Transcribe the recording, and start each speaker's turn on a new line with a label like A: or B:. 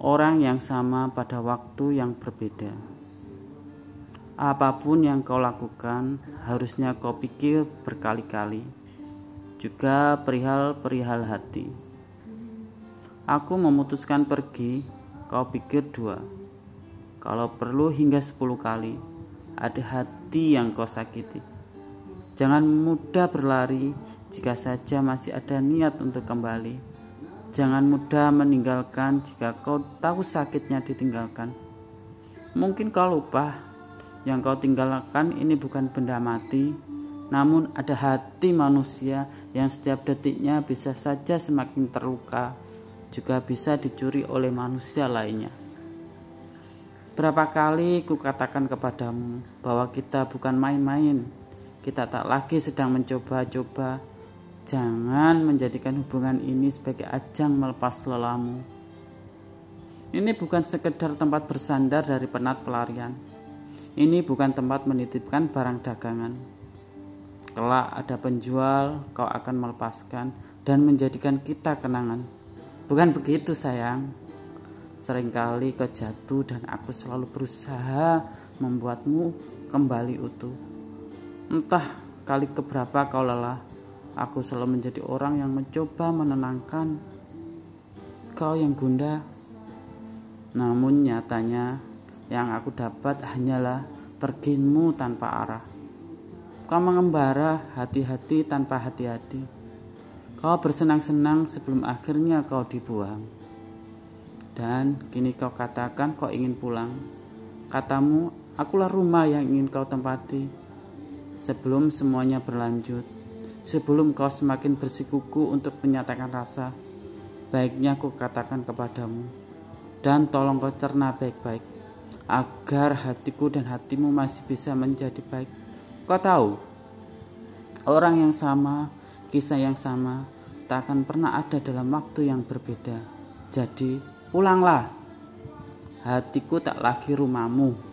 A: orang yang sama pada waktu yang berbeda. Apa pun yang kau lakukan, harusnya kau pikir berkali-kali, juga perihal-perihal hati. Aku memutuskan pergi, kau pikir dua. Kalau perlu hingga sepuluh kali, ada hati yang kau sakiti. Jangan mudah berlari jika saja masih ada niat untuk kembali. Jangan mudah meninggalkan jika kau tahu sakitnya ditinggalkan. Mungkin kau lupa yang kau tinggalkan ini bukan benda mati, namun ada hati manusia yang setiap detiknya bisa saja semakin terluka, juga bisa dicuri oleh manusia lainnya. Berapa kali ku katakan kepadamu bahwa kita bukan main-main, kita tak lagi sedang mencoba-coba Jangan menjadikan hubungan ini sebagai ajang melepas lelamu. Ini bukan sekedar tempat bersandar dari penat pelarian. Ini bukan tempat menitipkan barang dagangan. Kelak ada penjual, kau akan melepaskan dan menjadikan kita kenangan. Bukan begitu sayang. Seringkali kau jatuh dan aku selalu berusaha membuatmu kembali utuh. Entah kali keberapa kau lelah, Aku selalu menjadi orang yang mencoba menenangkan kau yang bunda. Namun nyatanya yang aku dapat hanyalah pergimu tanpa arah. Kau mengembara hati-hati tanpa hati-hati. Kau bersenang-senang sebelum akhirnya kau dibuang. Dan kini kau katakan kau ingin pulang. Katamu, akulah rumah yang ingin kau tempati. Sebelum semuanya berlanjut sebelum kau semakin bersikuku untuk menyatakan rasa, baiknya aku katakan kepadamu, dan tolong kau cerna baik-baik, agar hatiku dan hatimu masih bisa menjadi baik. Kau tahu, orang yang sama, kisah yang sama, tak akan pernah ada dalam waktu yang berbeda. Jadi, pulanglah. Hatiku tak lagi rumahmu.